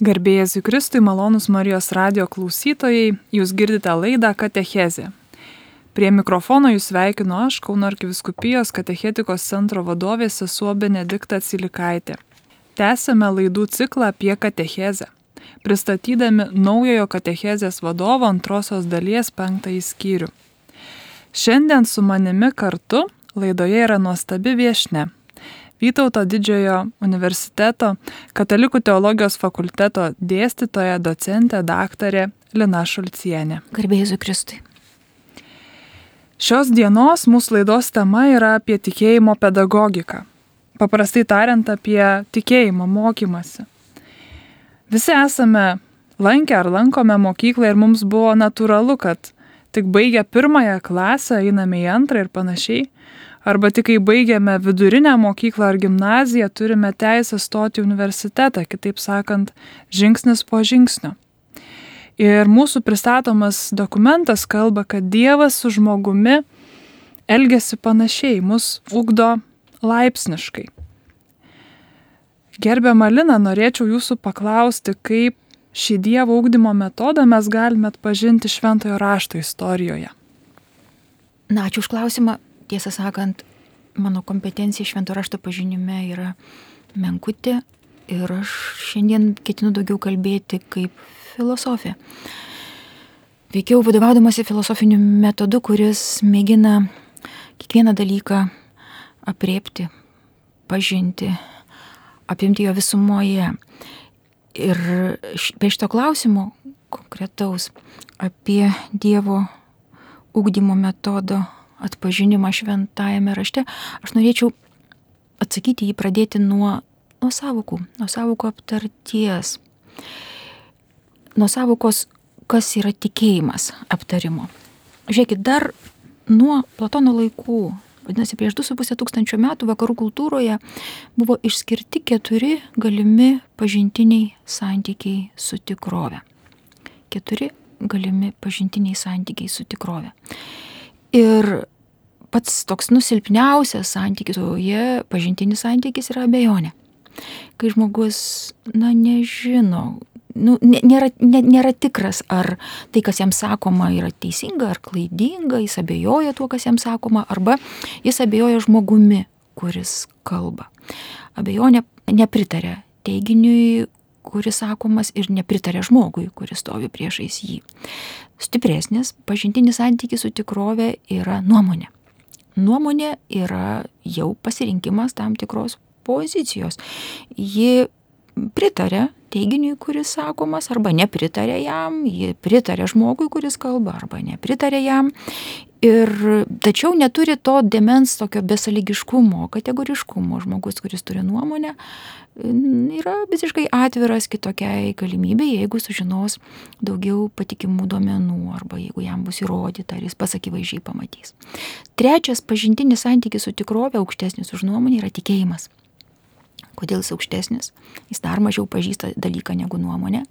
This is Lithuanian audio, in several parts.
Garbėjai Kristui, malonus Marijos radio klausytojai, jūs girdite laidą Katechezė. Prie mikrofono jūs sveikinu aš, Kauno arkiviskupijos katechetikos centro vadovė sesuo Benedikta Cilikaitė. Tęsėme laidų ciklą apie katechezę, pristatydami naujojo katechezės vadovo antrosios dalies penktąjį skyrių. Šiandien su manimi kartu laidoje yra nuostabi viešne Vytauto didžiojo universiteto katalikų teologijos fakulteto dėstytoja, docentė, daktarė Lina Šulcienė. Garbėjai Kristui. Šios dienos mūsų laidos tema yra apie tikėjimo pedagogiką. Paprastai tariant, apie tikėjimo mokymasi. Visi esame lankę ar lankome mokyklą ir mums buvo natūralu, kad tik baigę pirmąją klasę einame į antrą ir panašiai arba tik kai baigiame vidurinę mokyklą ar gimnaziją, turime teisę stoti į universitetą, kitaip sakant, žingsnis po žingsnio. Ir mūsų pristatomas dokumentas kalba, kad Dievas su žmogumi elgesi panašiai, mus ugdo laipsniškai. Gerbiamą Liną, norėčiau jūsų paklausti, kaip šį Dievo ugdymo metodą mes galime atpažinti šventojo rašto istorijoje. Na, ačiū už klausimą tiesą sakant, mano kompetencija švento rašto pažinime yra menkutė ir aš šiandien ketinu daugiau kalbėti kaip filosofė. Veikiau vadovaudamasi filosofiniu metodu, kuris mėgina kiekvieną dalyką apriepti, pažinti, apimti jo visumoje. Ir be šito klausimo konkretaus apie Dievo ugdymo metodo atpažinimą šventajame rašte, aš norėčiau atsakyti jį pradėti nuo, nuo savokų, nuo savokų aptarties, nuo savokos, kas yra tikėjimas aptarimo. Žiūrėkit, dar nuo Platono laikų, vadinasi, prieš 2,5 tūkstančio metų vakarų kultūroje buvo išskirti keturi galimi pažintiniai santykiai su tikrove. Keturi galimi pažintiniai santykiai su tikrove. Ir pats toks nusilpniausias santykis, o jie pažintinis santykis yra abejonė. Kai žmogus, na, nežino, nu, nėra, nė, nėra tikras, ar tai, kas jam sakoma, yra teisinga ar klaidinga, jis abejoja tuo, kas jam sakoma, arba jis abejoja žmogumi, kuris kalba. Abejonė nepritarė teiginiui, kuris sakomas ir nepritarė žmogui, kuris stovi priešais jį. Stipresnis pažintinis santykis su tikrove yra nuomonė. Nuomonė yra jau pasirinkimas tam tikros pozicijos. Ji pritarė teiginiui, kuris sakomas, arba nepritarė jam, ji pritarė žmogui, kuris kalba, arba nepritarė jam. Ir tačiau neturi to demens tokio besaligiškumo, kategoriškumo. Žmogus, kuris turi nuomonę, yra visiškai atviras kitokiai galimybei, jeigu sužinos daugiau patikimų duomenų arba jeigu jam bus įrodyta, ar jis pasakivaizdžiai pamatys. Trečias pažintinis santykis su tikrovė aukštesnis už nuomonę yra tikėjimas. Kodėl jis aukštesnis? Jis dar mažiau pažįsta dalyką negu nuomonė,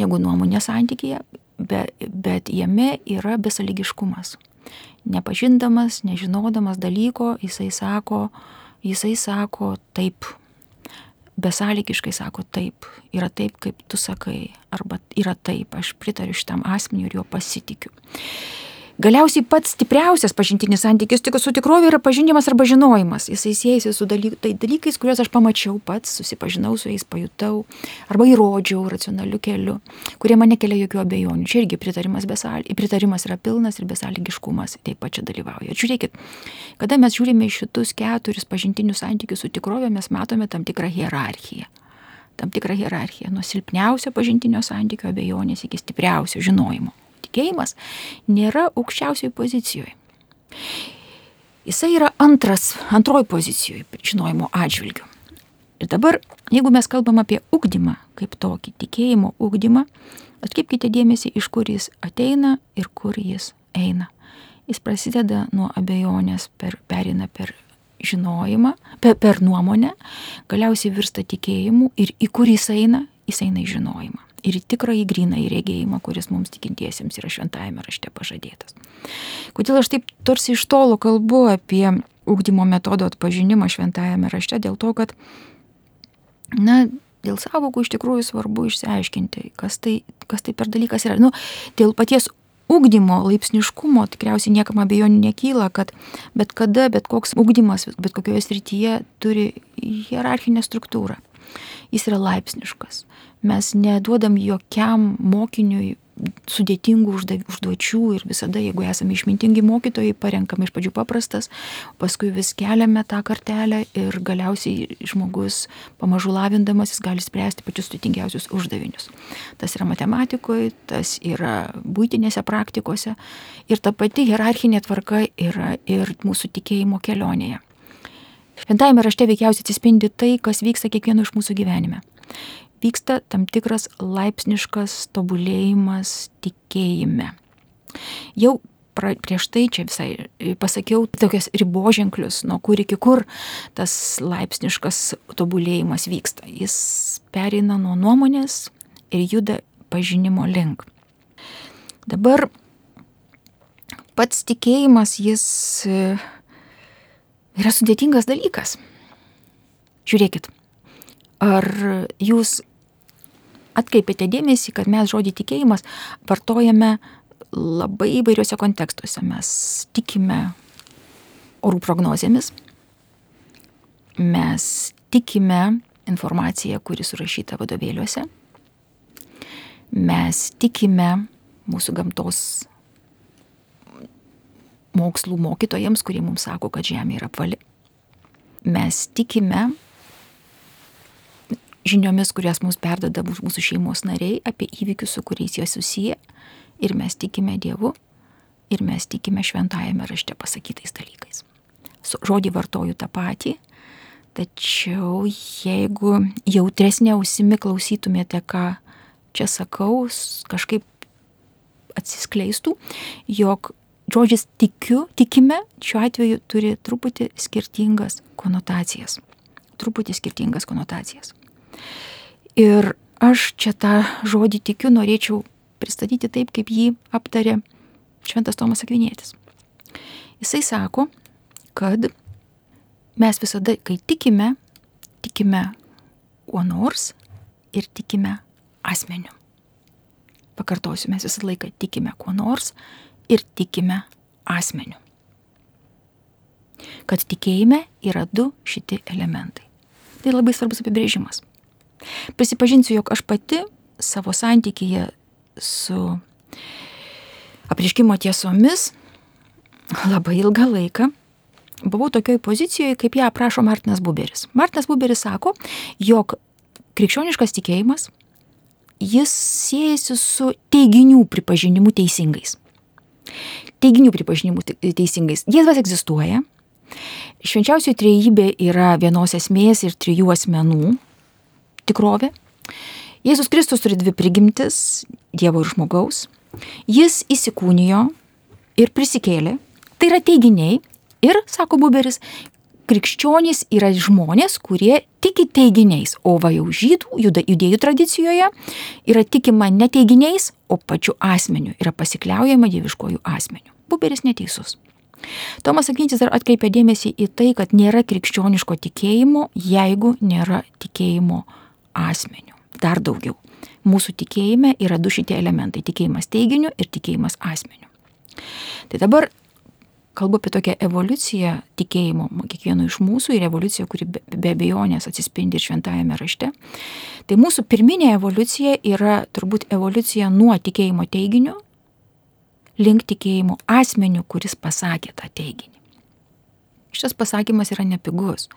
negu nuomonė santykėje, bet, bet jame yra besaligiškumas. Nepažindamas, nežinodamas dalyko, jisai sako, jisai sako taip, besąlygiškai sako taip, yra taip, kaip tu sakai, arba yra taip, aš pritariu šitam asmeniu ir juo pasitikiu. Galiausiai pats stipriausias pažintinis santykis tik su tikrovė yra pažinimas arba žinojimas. Jisai siejasi su dalyk, tai dalykais, kuriuos aš pamačiau pats, susipažinau su jais, pajutau arba įrodžiau racionaliu keliu, kurie man nekelia jokių abejonių. Čia irgi pritarimas, besal... pritarimas yra pilnas ir besąlygiškumas taip pat čia dalyvauja. Žiūrėkit, kada mes žiūrime į šitus keturis pažintinius santykius su tikrovė, mes matome tam tikrą hierarchiją tam tikrą hierarchiją nuo silpniausio pažintinio santykio abejonės iki stipriausio žinojimo tikėjimas nėra aukščiausioj pozicijoje. Jisai yra antras, antroji pozicijoje žinojimo atžvilgiu. Ir dabar, jeigu mes kalbam apie ugdymą kaip tokį, tikėjimo ugdymą, atkreipkite dėmesį, iš kur jis ateina ir kur jis eina. Jis prasideda nuo abejonės, per, perina per žinojimą, per, per nuomonę, galiausiai virsta tikėjimu ir į kur jis eina, jis eina į žinojimą ir į tikrąjį grinąjį regėjimą, kuris mums tikintiesiems yra šventajame rašte pažadėtas. Kodėl aš taip tarsi iš tolo kalbu apie ugdymo metodo atpažinimą šventajame rašte? Dėl to, kad, na, dėl savokų iš tikrųjų svarbu išsiaiškinti, kas tai, kas tai per dalykas yra. Nu, dėl paties ugdymo laipsniškumo tikriausiai niekam abejonių nekyla, kad bet kada, bet koks ugdymas, bet kokioje srityje turi hierarchinę struktūrą. Jis yra laipsniškas. Mes neduodam jokiam mokiniui sudėtingų užduočių ir visada, jeigu esame išmintingi mokytojai, parenkame iš pradžių paprastas, paskui vis keliame tą kartelę ir galiausiai žmogus pamažu lavindamas jis gali spręsti pačius sudėtingiausius uždavinius. Tas yra matematikoje, tas yra būtinėse praktikose ir ta pati hierarchinė tvarka yra ir mūsų tikėjimo kelionėje. Šventajame rašte veikiausiai atsispindi tai, kas vyksta kiekvieno iš mūsų gyvenime vyksta tam tikras laipsniškas tobulėjimas tikėjime. Jau pra, prieš tai čia visai e, pasakiau tokias riboženklius, nuo kur iki kur tas laipsniškas tobulėjimas vyksta. Jis perina nuo nuomonės ir juda pažinimo link. Dabar pats tikėjimas jis e, yra sudėtingas dalykas. Žiūrėkit, ar jūs atkreipėte dėmesį, kad mes žodį tikėjimas vartojame labai įvairiuose kontekstuose. Mes tikime orų prognozėmis, mes tikime informaciją, kuri surašyta vadovėliuose, mes tikime mūsų gamtos mokslų mokytojams, kurie mums sako, kad Žemė yra apvali. Mes tikime žiniomis, kurias mums perdada mūsų šeimos nariai apie įvykius, su kuriais jie susiję. Ir mes tikime Dievu, ir mes tikime šventajame rašte pasakytais dalykais. Žodį vartoju tą patį, tačiau jeigu jautresnė ausimi klausytumėte, ką čia sakau, kažkaip atsiskleistų, jog žodžis tikiu, tikime, šiuo atveju turi truputį skirtingas konotacijas. Truputį skirtingas konotacijas. Ir aš čia tą žodį tikiu norėčiau pristatyti taip, kaip jį aptarė Šventas Tomas Akvinėtis. Jisai sako, kad mes visada, kai tikime, tikime kuo nors ir tikime asmeniu. Pakartosiu, mes visą laiką tikime kuo nors ir tikime asmeniu. Kad tikėjime yra du šitie elementai. Tai labai svarbus apibrėžimas. Prisipažinsiu, jog aš pati savo santykyje su apriškimo tiesomis labai ilgą laiką buvau tokioj pozicijoje, kaip ją aprašo Martinas Buberis. Martinas Buberis sako, jog krikščioniškas tikėjimas, jis siejasi su teiginių pripažinimu teisingais. Teiginių pripažinimu teisingais. Dievas egzistuoja. Švenčiausioji trejybė yra vienos esmės ir trijų asmenų tikrovė. Jėzus Kristus turi dvi prigimtis - Dievo ir žmogaus. Jis įsikūnijo ir prisikėlė. Tai yra teiginiai. Ir, sako Buberis, krikščionys yra žmonės, kurie tiki teiginiais, o va jau žydų, judėjų tradicijoje yra tikima ne teiginiais, o pačiu asmeniu, yra pasikliaujama dieviškojų asmeniu. Buberis neteisus. Tomas Akvintis dar atkreipia dėmesį į tai, kad nėra krikščioniško tikėjimo, jeigu nėra tikėjimo asmeniu. Dar daugiau. Mūsų tikėjime yra du šitie elementai - tikėjimas teiginiu ir tikėjimas asmeniu. Tai dabar kalbu apie tokią evoliuciją tikėjimo kiekvieno iš mūsų ir evoliuciją, kuri be, be abejonės atsispindi ir šventajame rašte. Tai mūsų pirminė evoliucija yra turbūt evoliucija nuo tikėjimo teiginiu link tikėjimo asmeniu, kuris pasakė tą teiginį. Šitas pasakymas yra nepigus.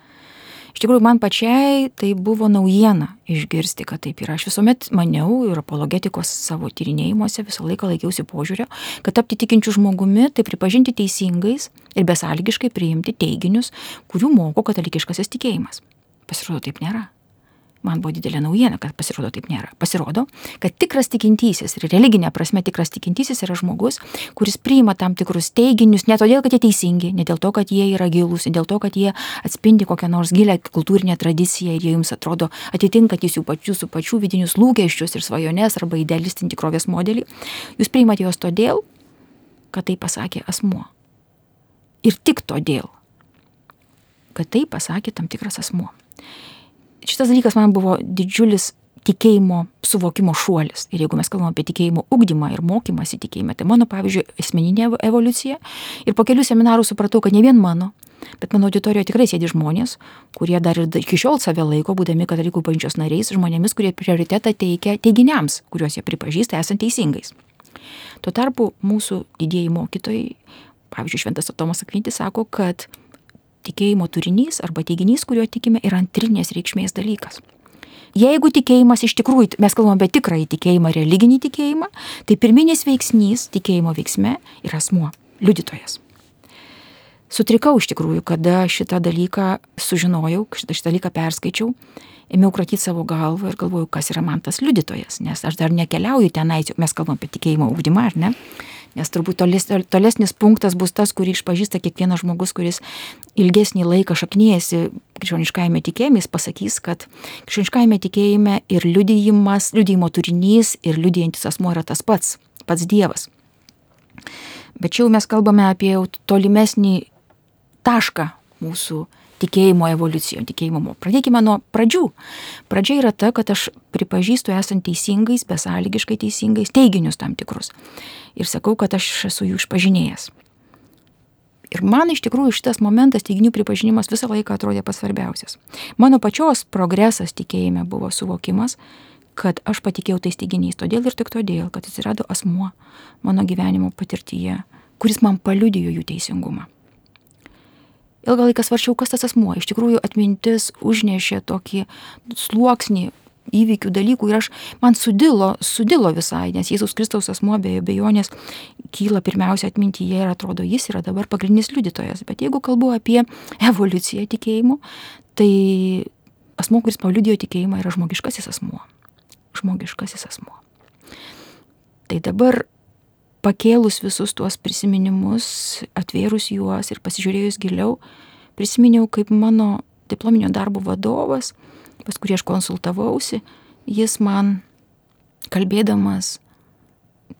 Iš tikrųjų, man pačiai tai buvo naujiena išgirsti, kad taip yra. Aš visuomet maniau ir apologetikos savo tyrinėjimuose visą laiką laikiausi požiūrio, kad tapti tikinčių žmogumi, tai pripažinti teisingais ir besąlygiškai priimti teiginius, kurių moko katalikiškasis tikėjimas. Pasirodo, taip nėra man buvo didelė naujiena, kad pasirodo taip nėra. Pasirodo, kad tikras tikintysis ir religinė prasme tikras tikintysis yra žmogus, kuris priima tam tikrus teiginius ne todėl, kad jie teisingi, ne dėl to, kad jie yra gilūs, ne dėl to, kad jie atspindi kokią nors gilę kultūrinę tradiciją ir jie jums atrodo atitinkantis jų pačių su pačių vidinius lūkesčius ir svajones arba idealistinį tikrovės modelį. Jūs priimate juos todėl, kad tai pasakė asmuo. Ir tik todėl, kad tai pasakė tam tikras asmuo. Šitas dalykas man buvo didžiulis tikėjimo suvokimo šuolis. Ir jeigu mes kalbame apie tikėjimo ugdymą ir mokymąsi tikėjime, tai mano, pavyzdžiui, asmeninė evoliucija. Ir po kelių seminarų supratau, kad ne vien mano, bet mano auditorijoje tikrai sėdi žmonės, kurie dar ir iki šiol save laiko, būdami katalikų bažnyčios nariais, žmonėmis, kurie prioritetą teikia teiginiams, kuriuos jie pripažįsta esant teisingais. Tuo tarpu mūsų didieji mokytojai, pavyzdžiui, Šventas Tomas Akvintis sako, kad tikėjimo turinys arba teiginys, kuriuo tikime, yra antrinės reikšmės dalykas. Jeigu tikėjimas iš tikrųjų, mes kalbame apie tikrąjį tikėjimą, religinį tikėjimą, tai pirminis veiksnys tikėjimo veiksme yra asmuo, liudytojas. Sutrikau iš tikrųjų, kada šitą dalyką sužinojau, šitą, šitą dalyką perskaičiau, ėmiau kratyti savo galvą ir galvojau, kas yra man tas liudytojas, nes aš dar nekeliauju tenai, mes kalbam apie tikėjimo ugdymą, ar ne? Nes turbūt toles, tolesnis punktas bus tas, kurį išpažįsta kiekvienas žmogus, kuris ilgesnį laiką šaknyjasi krikščioniškajame tikėjime, jis pasakys, kad krikščioniškajame tikėjime ir liudijimas, liudijimo turinys ir liudijantis asmo yra tas pats, pats Dievas. Bet čia jau mes kalbame apie tolimesnį tašką mūsų tikėjimo evoliucijoje, tikėjimo. Pradėkime nuo pradžių. Pradžia yra ta, kad aš pripažįstu esant teisingais, besąlygiškai teisingais teiginius tam tikrus. Ir sakau, kad aš esu jų išpažinėjęs. Ir man iš tikrųjų šitas momentas teiginių pripažinimas visą laiką atrodė pats svarbiausias. Mano pačios progresas tikėjime buvo suvokimas, kad aš patikėjau tais teiginiais, todėl ir tik todėl, kad atsirado asmuo mano gyvenimo patirtyje, kuris man paliudijo jų teisingumą ilgą laiką svarčiau, kas tas asmuo. Iš tikrųjų, atmintis užnešė tokį sluoksnį įvykių dalykų ir aš, man sudilo, sudilo visai, nes Jėzus Kristaus asmuo be abejonės kyla pirmiausia atmintyje ir atrodo, jis yra dabar pagrindinis liudytojas. Bet jeigu kalbu apie evoliuciją tikėjimo, tai asmuo, kuris paliudijo tikėjimą, yra žmogiškasis asmuo. Žmogiškasis asmuo. Tai dabar pakėlus visus tuos prisiminimus, atvėrus juos ir pasižiūrėjus giliau, prisiminiau, kaip mano diplominio darbo vadovas, pas kurį aš konsultavausi, jis man kalbėdamas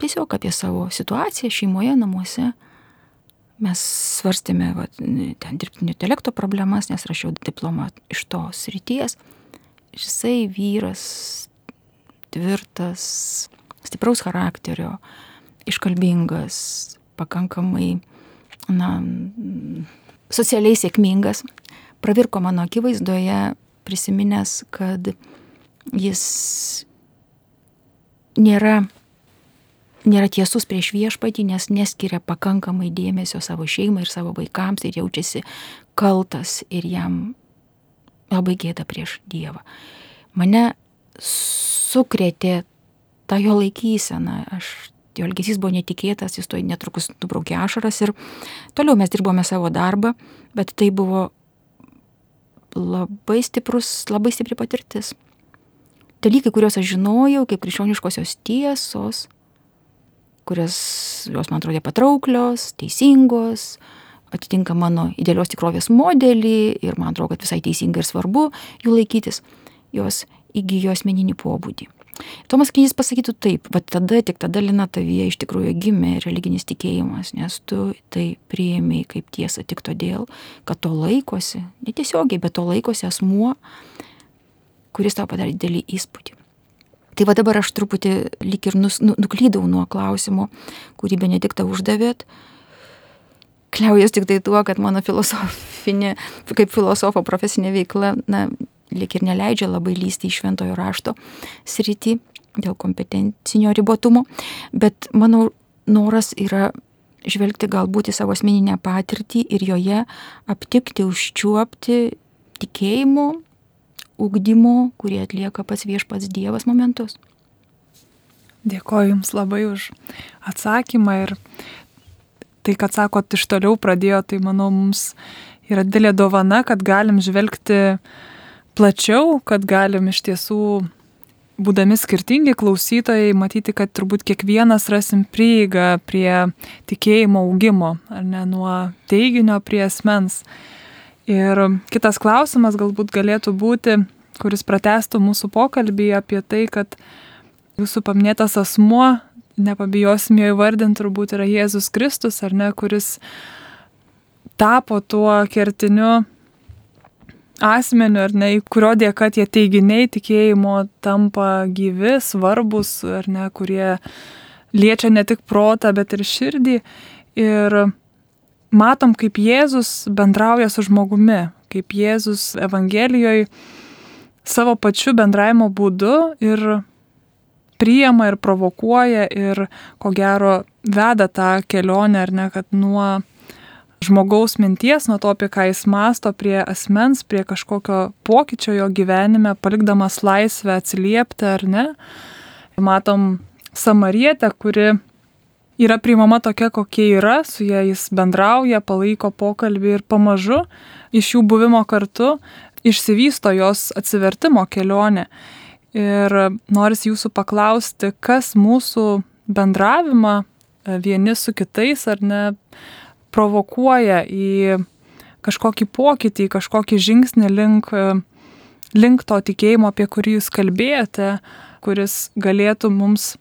tiesiog apie savo situaciją šeimoje, namuose, mes svarstėme va, ten dirbtinio intelekto problemas, nes rašiau diplomą iš tos ryties. Jisai vyras, tvirtas, stipraus charakterio, iškalbingas, pakankamai, na, socialiai sėkmingas, pravirko mano akivaizdoje, prisiminęs, kad jis nėra, nėra tiesus prieš viešpatį, nes neskiria pakankamai dėmesio savo šeimai ir savo vaikams ir jaučiasi kaltas ir jam labai gėda prieš Dievą. Mane sukrėtė ta jo laikysena, aš jo elgesys buvo netikėtas, jis to netrukus nubraukė ašaras ir toliau mes dirbome savo darbą, bet tai buvo labai stiprus, labai stipri patirtis. Dalykai, kuriuos aš žinojau, kaip krikščioniškosios tiesos, kurios jos man atrodė patrauklios, teisingos, atitinka mano idealios tikrovės modelį ir man atrodo, kad visai teisinga ir svarbu jų laikytis, jos įgyjo asmeninį pobūdį. Tomas Knyžis pasakytų taip, bet tada, tik tada Lina tavyje iš tikrųjų gimė religinis tikėjimas, nes tu tai priėmėjai kaip tiesą tik todėl, kad to laikosi, netiesiogiai, bet to laikosi asmuo, kuris tau padarė didelį įspūdį. Tai va dabar aš truputį lik ir nus, nu, nuklydau nuo klausimo, kurį Benediktą uždavėt. Kliaujas tik tai tuo, kad mano filosofinė, kaip filosofo profesinė veikla, na, lik ir neleidžia labai lysti į šventojo rašto sritį dėl kompetencinio ribotumo, bet mano noras yra žvelgti galbūt į savo asmeninę patirtį ir joje aptikti, užčiuopti tikėjimo, ugdymo, kurį atlieka pats viešpats Dievas momentus. Dėkoju Jums labai už atsakymą ir tai, kad sakot, iš toliau pradėjo, tai manau mums yra didelė dovana, kad galim žvelgti plačiau, kad galim iš tiesų, būdami skirtingi klausytojai, matyti, kad turbūt kiekvienas rasim prieigą prie tikėjimo augimo, ar ne nuo teiginio prie asmens. Ir kitas klausimas galbūt galėtų būti, kuris pratestų mūsų pokalbį apie tai, kad jūsų paminėtas asmuo, nepabijosim jo įvardinti, turbūt yra Jėzus Kristus, ar ne, kuris tapo tuo kertiniu asmeniu, ar ne, kurio dėka tie teiginiai tikėjimo tampa gyvi, svarbus, ar ne, kurie liečia ne tik protą, bet ir širdį. Ir matom, kaip Jėzus bendrauja su žmogumi, kaip Jėzus Evangelijoje savo pačiu bendravimo būdu ir priema ir provokuoja ir ko gero veda tą kelionę, ar ne, kad nuo žmogaus minties, nuo to, apie ką jis masto, prie asmens, prie kažkokio pokyčio jo gyvenime, palikdamas laisvę atsiliepti ar ne. Matom Samarietę, kuri yra priimama tokia, kokia yra, su ja jis bendrauja, palaiko pokalbį ir pamažu iš jų buvimo kartu išsivysto jos atsivertimo kelionė. Ir noris jūsų paklausti, kas mūsų bendravimą e, vieni su kitais ar ne provokuoja į kažkokį pokytį, į kažkokį žingsnį link, link to tikėjimo, apie kurį jūs kalbėjote, kuris galėtų mums,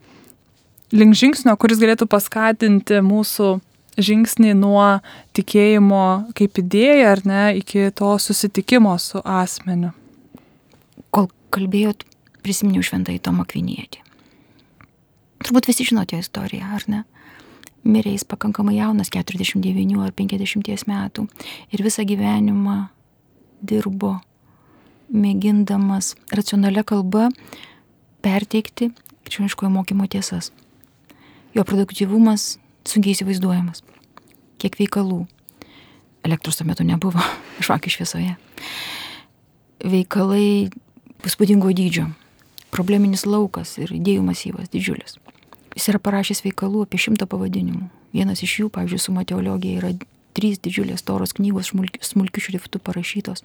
link žingsnio, kuris galėtų paskatinti mūsų žingsnį nuo tikėjimo kaip idėja ar ne iki to susitikimo su asmeniu. Kol kalbėjot, prisiminiau šventai Tomą Kvinietį. Turbūt visi žinote istoriją, ar ne? Mirė jis pakankamai jaunas, 49 ar 50 metų, ir visą gyvenimą dirbo, mėgindamas racionalia kalba perteikti krikščioniškojo mokymo tiesas. Jo produktyvumas sunkiai įsivaizduojamas. Kiek veikalų. Elektros tuo metu nebuvo, žvakių šviesoje. Veikalai įspūdingo dydžio. Probleminis laukas ir idėjų masyvas didžiulis. Jis yra parašęs veikalų apie šimtą pavadinimų. Vienas iš jų, pavyzdžiui, su mateologija yra trys didžiulės toros knygos smulkių šriftų parašytos.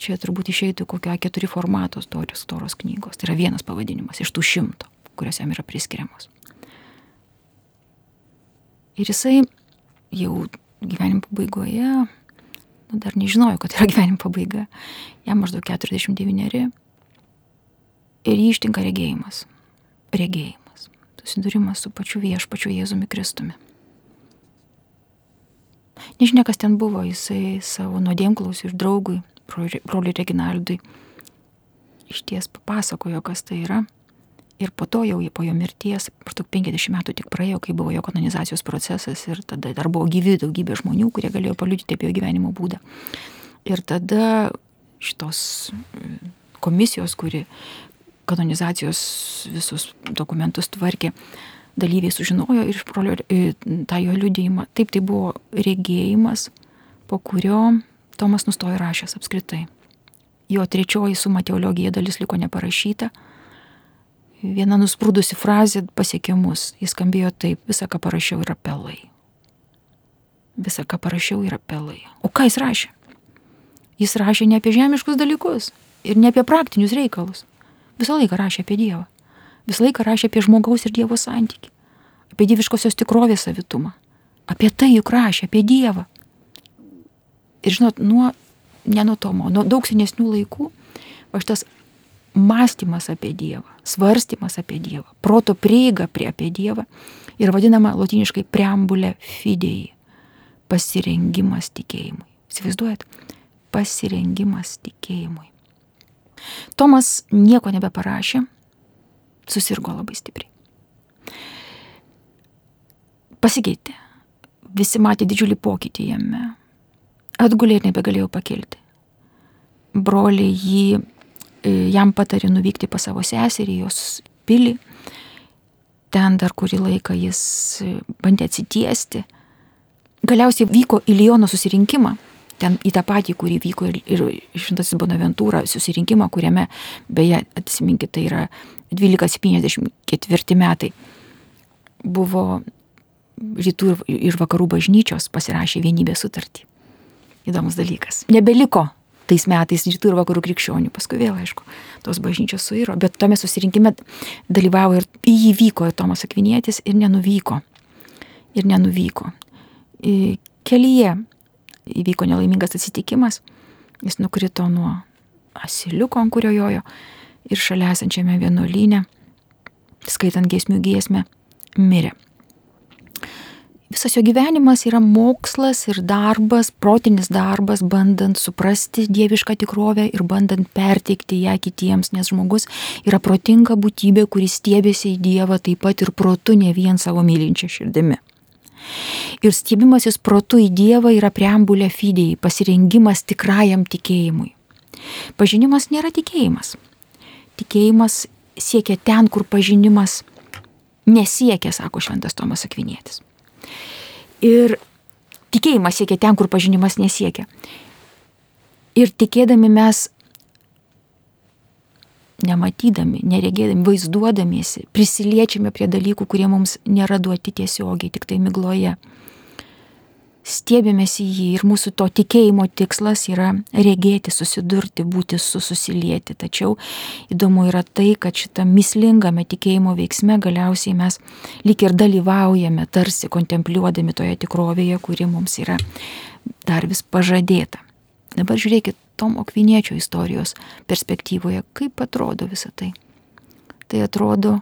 Čia turbūt išeitų kokio A4 formatos toros, toros knygos. Tai yra vienas pavadinimas iš tų šimto, kurios jam yra priskiriamos. Ir jisai jau gyvenimo pabaigoje, nu, dar nežinojo, kad yra gyvenimo pabaiga, jam maždaug 49 ir jį ištinka regėjimas. Regėjimas susidūrimas su pačiu viešpačiu Jėzumi Kristumi. Nežinia, kas ten buvo, jisai savo nuodėmklaus ir draugui, broliui Reginaldui, iš ties papasakojo, kas tai yra. Ir po to jau po jo mirties, maždaug 50 metų tik praėjo, kai buvo jo kanonizacijos procesas ir tada dar buvo gyvi daugybė žmonių, kurie galėjo paliudyti apie jo gyvenimo būdą. Ir tada šitos komisijos, kuri kanonizacijos visus dokumentus tvarkė, dalyviai sužinojo ir iš brolio e, tą jo liudėjimą. Taip tai buvo regėjimas, po kurio Tomas nustojo rašęs apskritai. Jo trečioji suma teologija dalis liko neparašyta. Viena nusprūdusi frazė pasiekė mus. Jis skambėjo taip, visa, ką parašiau, yra pelai. Visa, ką parašiau, yra pelai. O ką jis rašė? Jis rašė ne apie žemiškus dalykus ir ne apie praktinius reikalus visą laiką rašė apie Dievą. Visą laiką rašė apie žmogaus ir Dievo santyki. Apie dieviškosios tikrovės savitumą. Apie tai juk rašė, apie Dievą. Ir žinot, nuo, ne nuo Tomo, nuo daug senesnių laikų, va šitas mąstymas apie Dievą, svarstymas apie Dievą, proto prieiga prie apie Dievą ir vadinama latiniškai preambulė fidėjai - pasirengimas tikėjimui. Įsivaizduojat? Pasirengimas tikėjimui. Tomas nieko nebeparašė, susirgo labai stipriai. Pasikeitė. Visi matė didžiulį pokytį jame. Atgulė ir nebegalėjo pakilti. Broliai jį, e, jam patarė nuvykti pas savo seserį, jos pilį. Ten dar kurį laiką jis e, bandė atsitiesti. Galiausiai vyko į Liono susirinkimą ten į tą patį, kurį vyko ir, ir Šventasis Bonaventūra susirinkimą, kuriame, beje, atsiminkit, tai yra 1274 metai, buvo rytų ir, ir vakarų bažnyčios pasirašė vienybės sutartį. Įdomus dalykas. Nebeliko tais metais rytų ir vakarų krikščionių, paskui vėl, aišku, tos bažnyčios suiro, bet tome susirinkime dalyvavo ir į jį vyko Tomas Akvinėtis ir nenuvyko. Ir nenuvyko. Kelyje įvyko nelaimingas atsitikimas, jis nukrito nuo asiliuko, ant kurio jojo ir šalia esančiame vienuolyne, skaitant giesmių giesmę, mirė. Visas jo gyvenimas yra mokslas ir darbas, protinis darbas, bandant suprasti dievišką tikrovę ir bandant perteikti ją kitiems, nes žmogus yra protinga būtybė, kuris stiebėsi į Dievą taip pat ir protu, ne vien savo mylinčia širdimi. Ir stiebimasis protu į Dievą yra preambulė fidėjai, pasirengimas tikrajam tikėjimui. Pažinimas nėra tikėjimas. Tikėjimas siekia ten, kur pažinimas nesiekia, sako šventas Tomas Akvinėtis. Ir tikėjimas siekia ten, kur pažinimas nesiekia. Ir tikėdami mes, nematydami, neregėdami, vaizduodamiesi, prisiliečiame prie dalykų, kurie mums nėra duoti tiesiogiai, tik tai migloje stebėmės į jį ir mūsų to tikėjimo tikslas yra regėti, susidurti, būti su susilieti. Tačiau įdomu yra tai, kad šitą mislingame tikėjimo veiksme galiausiai mes lik ir dalyvaujame, tarsi kontempliuodami toje tikrovėje, kuri mums yra dar vis pažadėta. Dabar žiūrėkit Tomo Kviniečio istorijos perspektyvoje, kaip atrodo visa tai. Tai atrodo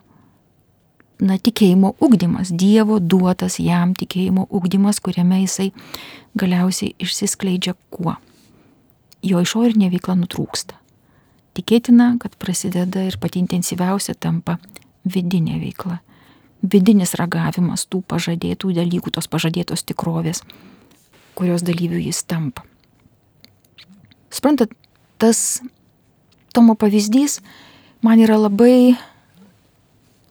na, tikėjimo ugdymas, Dievo duotas jam tikėjimo ugdymas, kuriame jisai galiausiai išsiskleidžia kuo. Jo išorinė veikla nutrūksta. Tikėtina, kad prasideda ir pati intensyviausia tampa vidinė veikla. Vidinis ragavimas tų pažadėtų dalykų, tos pažadėtos tikrovės, kurios dalyvių jis tampa. Suprantat, tas Tomo pavyzdys man yra labai,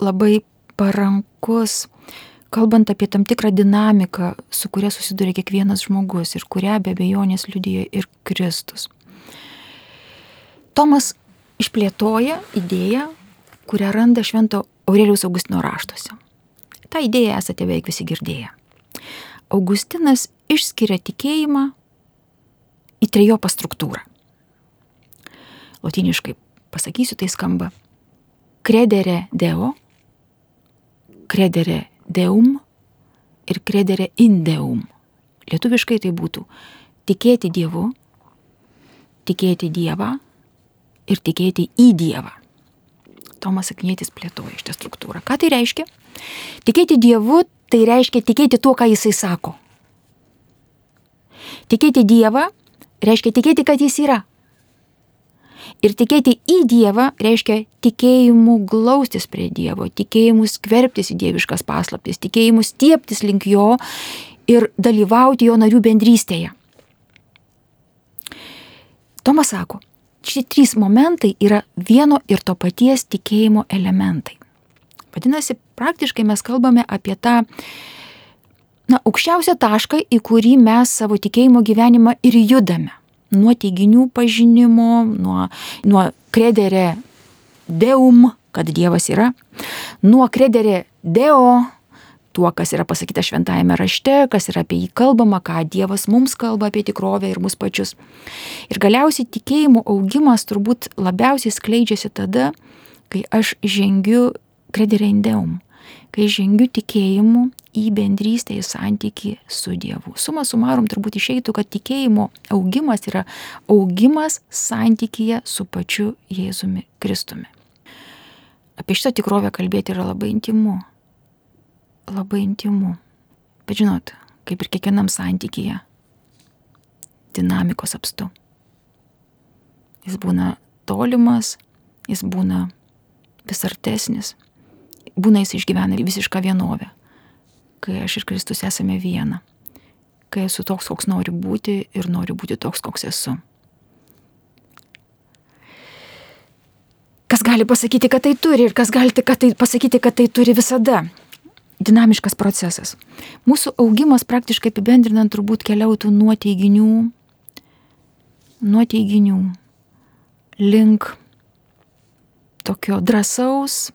labai parankus, kalbant apie tam tikrą dinamiką, su kuria susiduria kiekvienas žmogus ir kurią be abejonės liudyja ir Kristus. Tomas išplėtoja idėją, kurią randa Švento Aureliaus Augustino raštuose. Ta idėja esate beveik visi girdėję. Augustinas išskiria tikėjimą į trejopą struktūrą. Latiniškai pasakysiu, tai skamba credere deo, credere deum ir credere in deum. Lietuviškai tai būtų tikėti Dievu, tikėti Dievą ir tikėti į Dievą. Tomas Aknėtis plėtoja šitą struktūrą. Ką tai reiškia? Tikėti Dievu tai reiškia tikėti tuo, ką Jisai sako. Tikėti Dievą reiškia tikėti, kad Jis yra. Ir tikėti į Dievą reiškia tikėjimu glaustis prie Dievo, tikėjimu skverbtis į dieviškas paslaptis, tikėjimu stieptis link Jo ir dalyvauti Jo narių bendrystėje. Tomas sako, šie trys momentai yra vieno ir to paties tikėjimo elementai. Vadinasi, praktiškai mes kalbame apie tą na, aukščiausią tašką, į kurį mes savo tikėjimo gyvenimą ir judame nuo teiginių pažinimo, nuo, nuo krederė deum, kad Dievas yra, nuo krederė deo, tuo, kas yra pasakyta šventajame rašte, kas yra apie jį kalbama, ką Dievas mums kalba apie tikrovę ir mus pačius. Ir galiausiai tikėjimo augimas turbūt labiausiai skleidžiasi tada, kai aš žengiu krederė indeum, kai žengiu tikėjimu į bendrystę, į santyki su Dievu. Suma sumarum turbūt išeitų, kad tikėjimo augimas yra augimas santykyje su pačiu Jėzumi Kristumi. Apie šitą tikrovę kalbėti yra labai intimu. Labai intimu. Bet žinot, kaip ir kiekvienam santykyje, dinamikos apstu. Jis būna tolimas, jis būna vis artesnis, būna jis išgyvena visišką vienovę kai aš ir Kristus esame viena, kai esu toks, koks noriu būti ir noriu būti toks, koks esu. Kas gali pasakyti, kad tai turi ir kas gali kad tai pasakyti, kad tai turi visada. Dinamiškas procesas. Mūsų augimas praktiškai apibendrinant turbūt keliautų nuo teiginių, nuo teiginių link tokio drąsaus,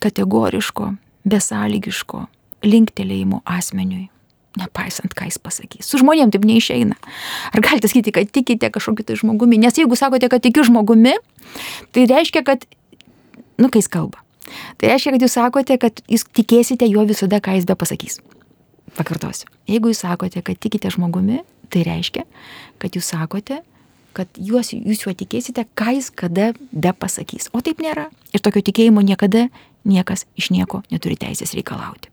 kategoriško, besąlygiško linktelėjimo asmeniui, nepaisant, ką jis pasakys. Su žmonėm taip neišeina. Ar galite sakyti, kad tikite kažkokiu tai žmogumi? Nes jeigu sakote, kad tiki žmogumi, tai reiškia, kad, nu, kai jis kalba. Tai reiškia, kad jūs sakote, kad jūs tikėsite juo visada, ką jis be pasakys. Pakartosiu. Jeigu jūs sakote, kad tikite žmogumi, tai reiškia, kad jūs sakote, kad juos, jūs juo tikėsite, ką jis kada be pasakys. O taip nėra. Ir tokio tikėjimo niekada niekas iš nieko neturi teisės reikalauti.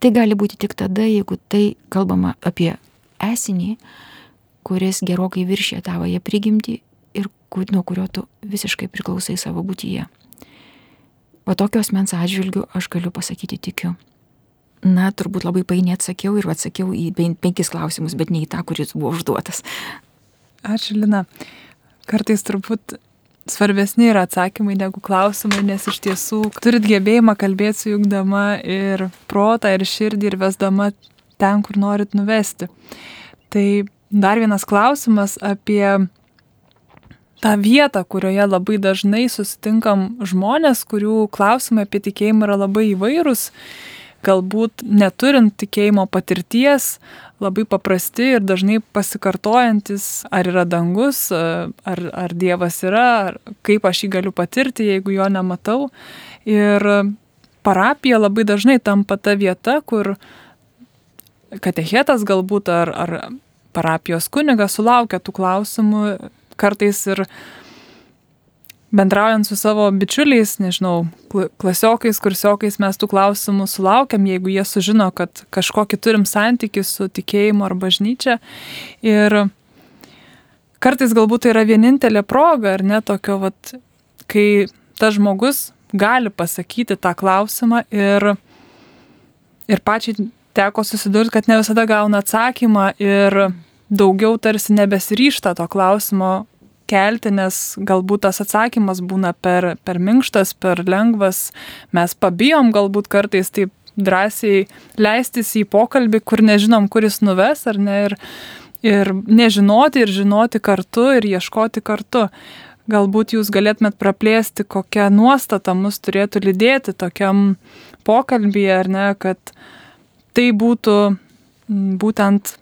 Tai gali būti tik tada, jeigu tai kalbama apie esinį, kuris gerokai viršė tavoje prigimtį ir kur, nuo kurio tu visiškai priklausai savo būtyje. O tokios mens atžvilgių aš galiu pasakyti tikiu. Na, turbūt labai painiai atsakiau ir atsakiau į penkis klausimus, bet ne į tą, kuris buvo užduotas. Ačiū, Lina. Kartais turbūt svarbesni yra atsakymai negu klausimai, nes iš tiesų turit gebėjimą kalbėti sujungdama ir protą, ir širdį, ir vesdama ten, kur norit nuvesti. Tai dar vienas klausimas apie tą vietą, kurioje labai dažnai susitinkam žmonės, kurių klausimai apie tikėjimą yra labai įvairūs galbūt neturint tikėjimo patirties, labai paprasti ir dažnai pasikartojantis, ar yra dangus, ar, ar Dievas yra, ar kaip aš jį galiu patirti, jeigu jo nematau. Ir parapija labai dažnai tampa ta vieta, kur katechetas galbūt ar, ar parapijos kunigas sulaukia tų klausimų, kartais ir bendraujant su savo bičiuliais, nežinau, klasiokais, kursiokais mes tų klausimų sulaukiam, jeigu jie sužino, kad kažkokį turim santykių su tikėjimu ar bažnyčia. Ir kartais galbūt tai yra vienintelė proga, ar ne, tokio, vat, kai tas žmogus gali pasakyti tą klausimą ir, ir pačiai teko susidurti, kad ne visada gauna atsakymą ir daugiau tarsi nebesiryšta to klausimo kelti, nes galbūt tas atsakymas būna per, per minkštas, per lengvas, mes pabijom galbūt kartais taip drąsiai leistis į pokalbį, kur nežinom, kuris nuves ar ne, ir, ir nežinoti, ir žinoti kartu, ir ieškoti kartu. Galbūt jūs galėtumėt praplėsti, kokią nuostatą mus turėtų lydėti tokiam pokalbėje, ar ne, kad tai būtų būtent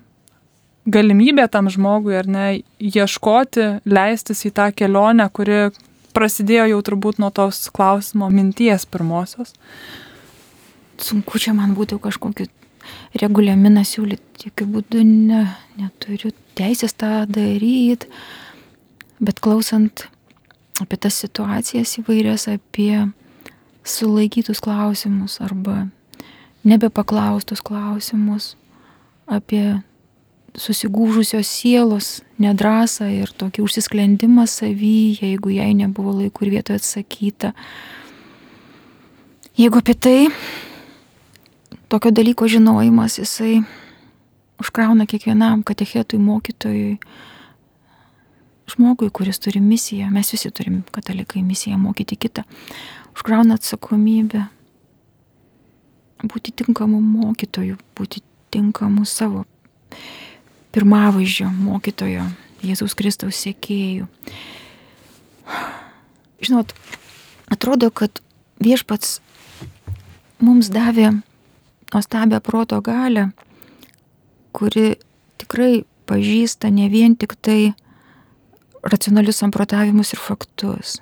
galimybė tam žmogui, ar ne, ieškoti, leistis į tą kelionę, kuri prasidėjo jau turbūt nuo tos klausimo minties pirmosios. Sunku čia man būtų kažkokį reguliaminą siūlyti, jokių būdų ne, neturiu teisės tą daryti, bet klausant apie tas situacijas įvairias, apie sulaikytus klausimus arba nebepaklaustus klausimus, apie susigūžusios sielos nedrasą ir tokį užsisklendimą savy, jeigu jai nebuvo laikų ir vietoje atsakyta. Jeigu apie tai, tokio dalyko žinojimas, jisai užkrauna kiekvienam katechetui, mokytojui, žmogui, kuris turi misiją, mes visi turim katalikai misiją mokyti kitą, užkrauna atsakomybę būti tinkamu mokytoju, būti tinkamu savo pirmavaizdžio mokytojo, Jėzaus Kristaus sėkėjų. Žinot, atrodo, kad viešpats mums davė nuostabią proto galę, kuri tikrai pažįsta ne vien tik tai racionalius samprotavimus ir faktus.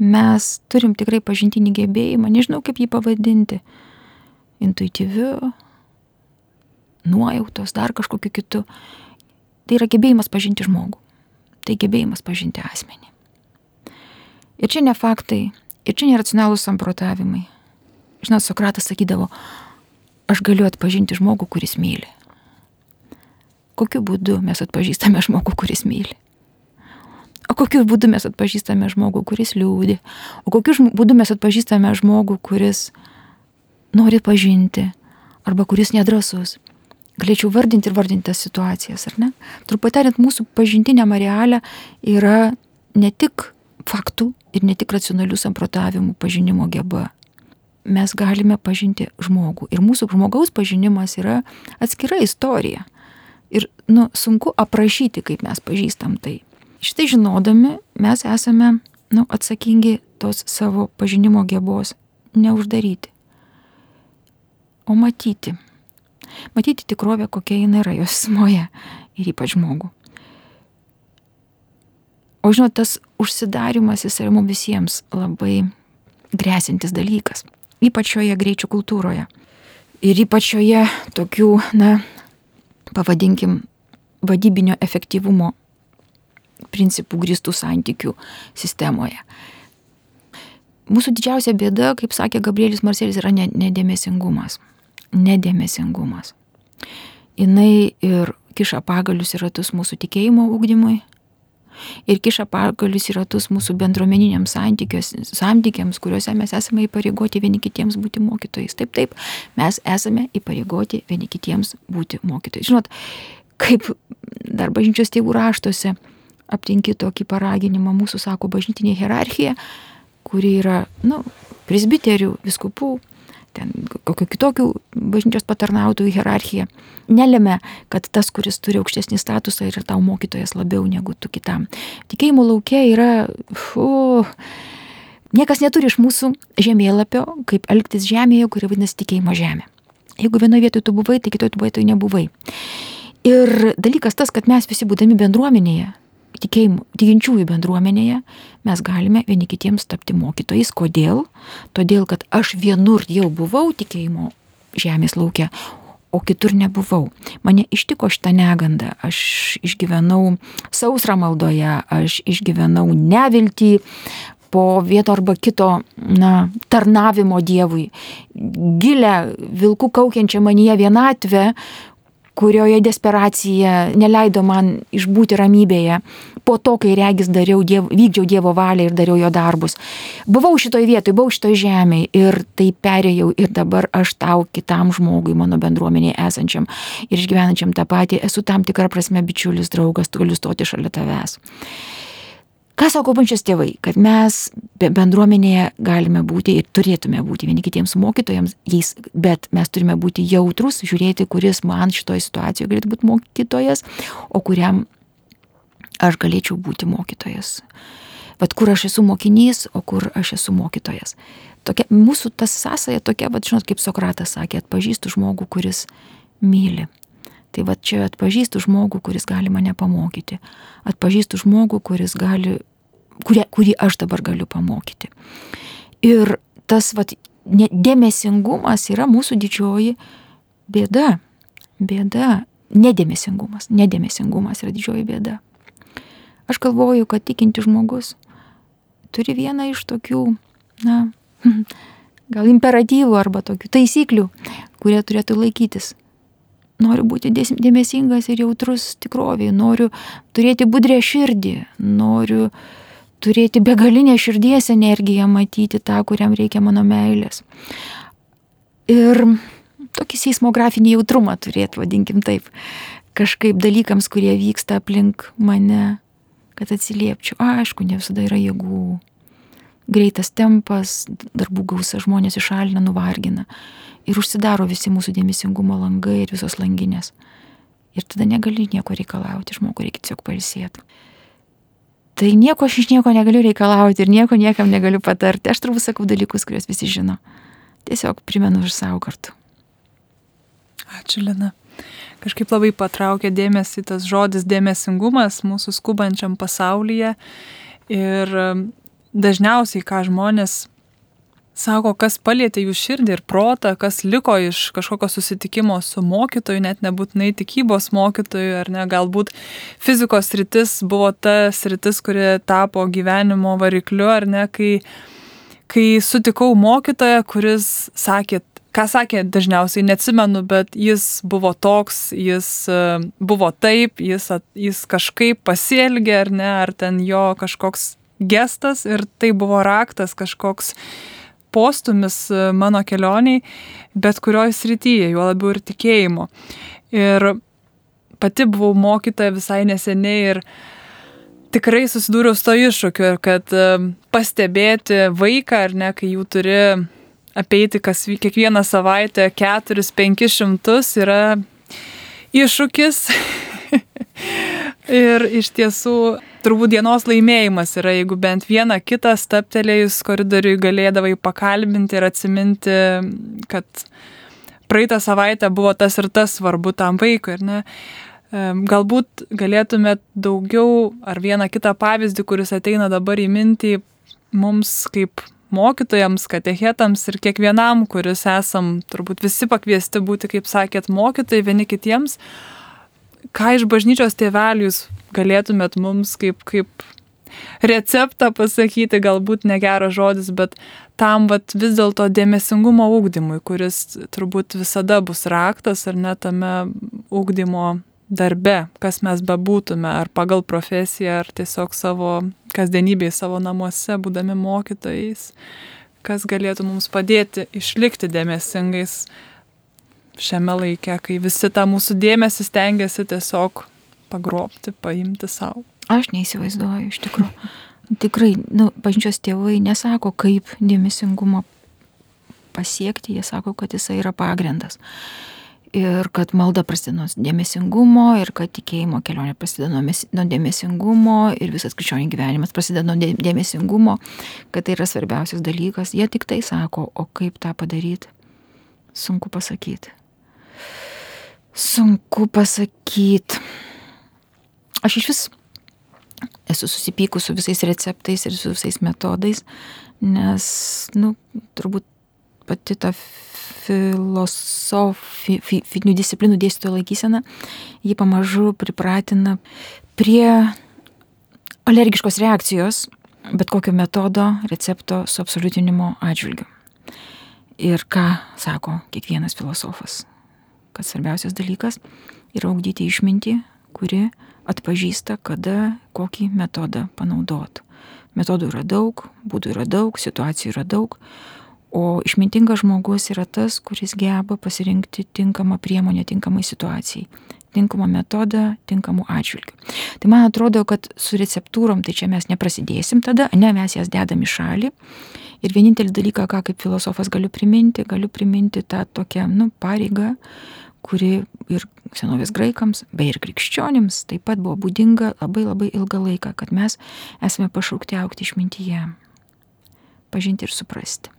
Mes turim tikrai pažintinį gebėjimą, nežinau kaip jį pavadinti, intuityviu, nuojautos, dar kažkokiu kitu. Tai yra gebėjimas pažinti žmogų. Tai gebėjimas pažinti asmenį. Ir čia ne faktai, ir čia neracionalūs samprotavimai. Žinot, Sokratas sakydavo, aš galiu atpažinti žmogų, kuris myli. Kokiu būdu mes atpažįstame žmogų, kuris myli? O kokiu būdu mes atpažįstame žmogų, kuris liūdė? O kokiu būdu mes atpažįstame žmogų, kuris nori pažinti arba kuris nedrasus? Galėčiau vardinti ir vardinti tas situacijas, ar ne? Truputį tariant, mūsų pažintinė Marialė yra ne tik faktų ir ne tik racionalių samprotavimų pažinimo geba. Mes galime pažinti žmogų. Ir mūsų žmogaus pažinimas yra atskira istorija. Ir nu, sunku aprašyti, kaip mes pažįstam tai. Šitai žinodami, mes esame nu, atsakingi tos savo pažinimo gebos neuždaryti, o matyti matyti tikrovę, kokia jinai yra jos smoje ir ypač žmogų. O žinot, tas užsidarimas jis yra mums visiems labai grėsintis dalykas, ypač šioje greičio kultūroje. Ir ypač šioje tokių, na, pavadinkim, vadybinio efektyvumo principų grįstų santykių sistemoje. mūsų didžiausia bėda, kaip sakė Gabrielis Marcelis, yra nedėmesingumas. Nedėmesingumas. Jis ir kiša pagalius į ratus mūsų tikėjimo ūkdymui, ir kiša pagalius į ratus mūsų bendruomeniniams santykiams, kuriuose mes esame įpareigoti vieni kitiems būti mokytojais. Taip, taip, mes esame įpareigoti vieni kitiems būti mokytojais. Žinot, kaip dar bažnyčios tėvų raštuose aptinki tokį paraginimą, mūsų sako bažnytinė hierarchija, kuri yra, na, nu, presbiterių, viskupų, ten kokio kitokių bažnyčios patarnautojų hierarchija, nelėmė, kad tas, kuris turi aukštesnį statusą, yra tau mokytojas labiau negu tu kitam. Tikėjimo laukia yra, fu, niekas neturi iš mūsų žemėlapio, kaip elgtis žemėje, kuri vadinasi tikėjimo žemė. Jeigu vienoje vietoje tu buvai, tai kitoje vietoje nebuvai. Ir dalykas tas, kad mes visi būdami bendruomenėje, tikėjimų, tikinčiųjų bendruomenėje mes galime vieni kitiems tapti mokytojais. Kodėl? Todėl, kad aš vienur jau buvau tikėjimo žemės laukia, o kitur nebuvau. Mane ištiko šitą negandą, aš išgyvenau sausrą maldoje, aš išgyvenau neviltį po vieto arba kito na, tarnavimo Dievui, gilę vilkų kaukiančią manyje vienatvę, kurioje desperacija neleido man išbūti ramybėje, po to, kai regis dariau diev, vykdžiau Dievo valią ir dariau jo darbus. Buvau šitoj vietoj, buvau šitoj žemėje ir tai perėjau ir dabar aš tau kitam žmogui, mano bendruomenėje esančiam ir išgyvenančiam tą patį, esu tam tikrą prasme bičiulis, draugas, galiu stoti šalia tavęs. Ką sako bažnyčios tėvai? Kad mes bendruomenėje galime būti ir turėtume būti vieni kitiems mokytojams, jais, bet mes turime būti jautrus, žiūrėti, kuris man šitoje situacijoje galėtų būti mokytojas, o kuriam aš galėčiau būti mokytojas. Bet kur aš esu mokinys, o kur aš esu mokytojas. Tokia, mūsų tas sąsaja tokia, bet žinot, kaip Sokratas sakė, atpažįstu žmogų, kuris myli. Tai va čia atpažįstu žmogų, kuris gali mane pamokyti. Atpažįstu žmogų, kuris gali, kurį, kurį aš dabar galiu pamokyti. Ir tas va, dėmesingumas yra mūsų didžioji bėda. Bėda. Nedėmesingumas. Nedėmesingumas yra didžioji bėda. Aš galvoju, kad tikinti žmogus turi vieną iš tokių, na, gal imperatyvų arba tokių taisyklių, kurie turėtų laikytis noriu būti dėmesingas ir jautrus tikroviai, noriu turėti budrę širdį, noriu turėti begalinę širdies energiją, matyti tą, kuriam reikia mano meilės. Ir tokį seismografinį jautrumą turėti, vadinkim taip, kažkaip dalykams, kurie vyksta aplink mane, kad atsiliepčiau. Aišku, ne visada yra jėgų. Greitas tempas, darbų gausa žmonės išalina, nuvargina ir užsidaro visi mūsų dėmesingumo langai ir visos langinės. Ir tada negali nieko reikalauti, žmogui reikia tiesiog pailsėti. Tai nieko aš iš nieko negaliu reikalauti ir nieko niekam negaliu patarti. Aš turbūt sakau dalykus, kuriuos visi žino. Tiesiog primenu ir savo kartu. Ačiū, Lina. Kažkaip labai patraukė dėmesį tas žodis dėmesingumas mūsų skubančiam pasaulyje. Ir dažniausiai, ką žmonės sako, kas palėtė jų širdį ir protą, kas liko iš kažkokio susitikimo su mokytoju, net nebūtinai tikybos mokytoju, ar ne, galbūt fizikos rytis buvo ta rytis, kuri tapo gyvenimo varikliu, ar ne, kai, kai sutikau mokytoją, kuris sakė, ką sakė, dažniausiai neatsimenu, bet jis buvo toks, jis e, buvo taip, jis, jis kažkaip pasielgė, ar ne, ar ten jo kažkoks gestas ir tai buvo raktas kažkoks postumis e, mano kelioniai, bet kurioje srityje, juo labiau ir tikėjimo. Ir pati buvau mokytoja visai neseniai ir tikrai susidūriau su to iššūkiu, kad e, pastebėti vaiką, ar ne, kai jų turi apeiti kas kiekvieną savaitę 4-500 yra iššūkis. ir iš tiesų turbūt dienos laimėjimas yra, jeigu bent vieną kitą staptelėjus koridoriui galėdavai pakalbinti ir atsiminti, kad praeitą savaitę buvo tas ir tas svarbu tam vaikui, ar ne? Galbūt galėtumėt daugiau ar vieną kitą pavyzdį, kuris ateina dabar į mintį mums kaip mokytojams, katechetams ir kiekvienam, kuris esam turbūt visi pakviesti būti, kaip sakėt, mokytojai vieni kitiems, ką iš bažnyčios tėvelių jūs galėtumėt mums kaip, kaip receptą pasakyti, galbūt negeras žodis, bet tam vat, vis dėlto dėmesingumo ūkdymui, kuris turbūt visada bus raktas ar net tame ūkdymo darbe, kas mes bebūtume, ar pagal profesiją, ar tiesiog savo kasdienybėje, savo namuose, būdami mokytojais, kas galėtų mums padėti išlikti dėmesingais šiame laike, kai visi tą mūsų dėmesį stengiasi tiesiog pagrobti, paimti savo. Aš neįsivaizduoju, iš tikrųjų. Tikrai, nu, bažnyčios tėvai nesako, kaip dėmesingumo pasiekti, jie sako, kad jisai yra pagrindas. Ir kad malda prasideda nuo dėmesingumo, ir kad tikėjimo kelionė prasideda nuo dėmesingumo, ir visas krikščionių gyvenimas prasideda nuo dėmesingumo, kad tai yra svarbiausias dalykas. Jie tik tai sako, o kaip tą padaryti, sunku pasakyti. Sunku pasakyti. Aš iš vis esu susipykus su visais receptais ir su visais metodais, nes, nu, turbūt pati ta filosofinių disciplinų dėstytojo laikysena, jį pamažu pripratina prie alergiškos reakcijos, bet kokio metodo, recepto suabsoliutinimo atžvilgiu. Ir ką sako kiekvienas filosofas, kad svarbiausias dalykas yra augdyti išmintį, kuri atpažįsta, kada kokį metodą panaudot. Metodų yra daug, būdų yra daug, situacijų yra daug, o išmintingas žmogus yra tas, kuris geba pasirinkti tinkamą priemonę tinkamai situacijai, tinkamą metodą, tinkamų atžvilgių. Tai man atrodo, kad su receptūrom tai čia mes neprasidėsim tada, ne mes jas dedam į šalį. Ir vienintelį dalyką, ką kaip filosofas galiu priminti, galiu priminti tą tokią, nu, pareigą, kuri ir senovės graikams, bei ir krikščionims taip pat buvo būdinga labai labai ilgą laiką, kad mes esame pašaukti aukti išmintyje, pažinti ir suprasti.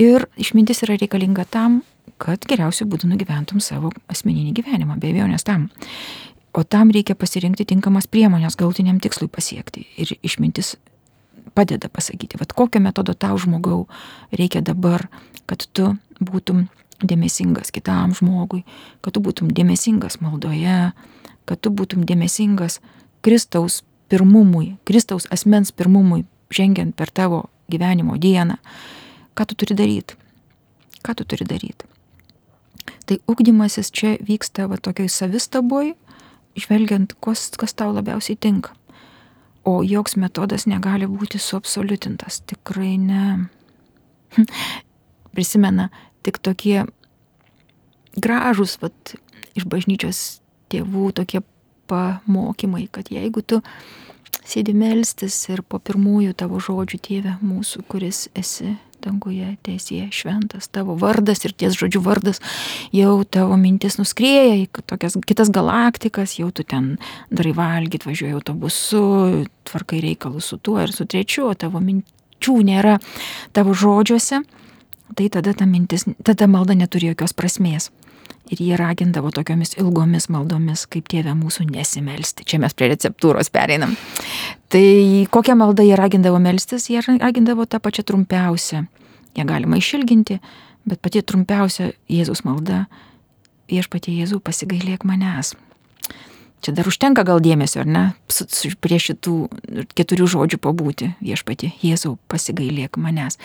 Ir išmintis yra reikalinga tam, kad geriausiu būdu nugyventum savo asmeninį gyvenimą, be abejonės tam. O tam reikia pasirinkti tinkamas priemonės galutiniam tikslui pasiekti. Ir išmintis padeda pasakyti, vad kokio metodo tau žmogau reikia dabar, kad tu būtum dėmesingas kitam žmogui, kad tu būtum dėmesingas maldoje, kad tu būtum dėmesingas Kristaus pirmumui, Kristaus asmens pirmumui, žengiant per tavo gyvenimo dieną. Ką tu turi daryti? Ką tu turi daryti? Tai ugdymasis čia vyksta va tokioj savistaboj, žvelgiant, kas, kas tau labiausiai tinka. O joks metodas negali būti suabsoliutintas. Tikrai ne. Prisimena tik tokie gražus, vat, iš bažnyčios tėvų tokie pamokymai, kad jeigu tu sėdi melstis ir po pirmųjų tavo žodžių, tėve mūsų, kuris esi danguje, tiesie šventas, tavo vardas ir ties žodžių vardas, jau tavo mintis nuskrieja į tokias kitas galaktikas, jau tu ten darai valgyti, važiuoji autobusu, tvarkai reikalus su tuo ir su trečiu, o tavo minčių nėra tavo žodžiuose tai tada ta mintis, tada malda neturi jokios prasmės. Ir jie ragindavo tokiomis ilgomis maldomis, kaip tėvė mūsų nesimelsti. Čia mes prie receptūros pereinam. Tai kokią maldą jie ragindavo melstis, jie ragindavo tą pačią trumpiausią. Jie galima išilginti, bet pati trumpiausia Jėzus malda - viešpatie Jėzų pasigailėk manęs. Čia dar užtenka gal dėmesio, ar ne, prie šitų keturių žodžių pabūti viešpatie Jėzau pasigailėk manęs.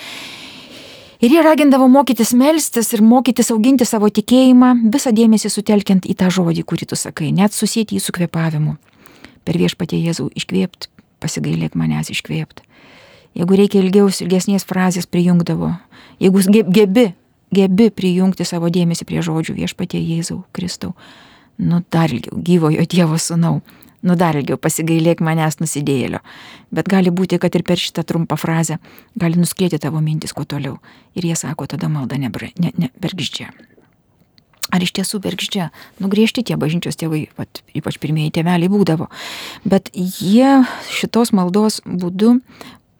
Ir jie ragindavo mokytis melstis ir mokytis auginti savo tikėjimą, visą dėmesį sutelkiant į tą žodį, kurį tu sakai, net susijęti jį su kvepavimu. Per viešpatie Jėzų iškvėpt, pasigailėk manęs iškvėpt. Jeigu reikia ilgiaus, ilgesnės frazės prijungdavo, jeigu gebi, gebi prijungti savo dėmesį prie žodžių viešpatie Jėzau, Kristau, nu dar ilgiau, gyvojo Dievo sūnau, nu dar ilgiau pasigailėk manęs nusidėjėlio. Bet gali būti, kad ir per šitą trumpą frazę gali nuskėti tavo mintis kuo toliau. Ir jie sako, tada malda nebergždžia. Ne, ne, Ar iš tiesų bergždžia? Nugriežti tie bažnyčios tėvai, vat, ypač pirmieji tėveliai būdavo. Bet jie šitos maldos būdu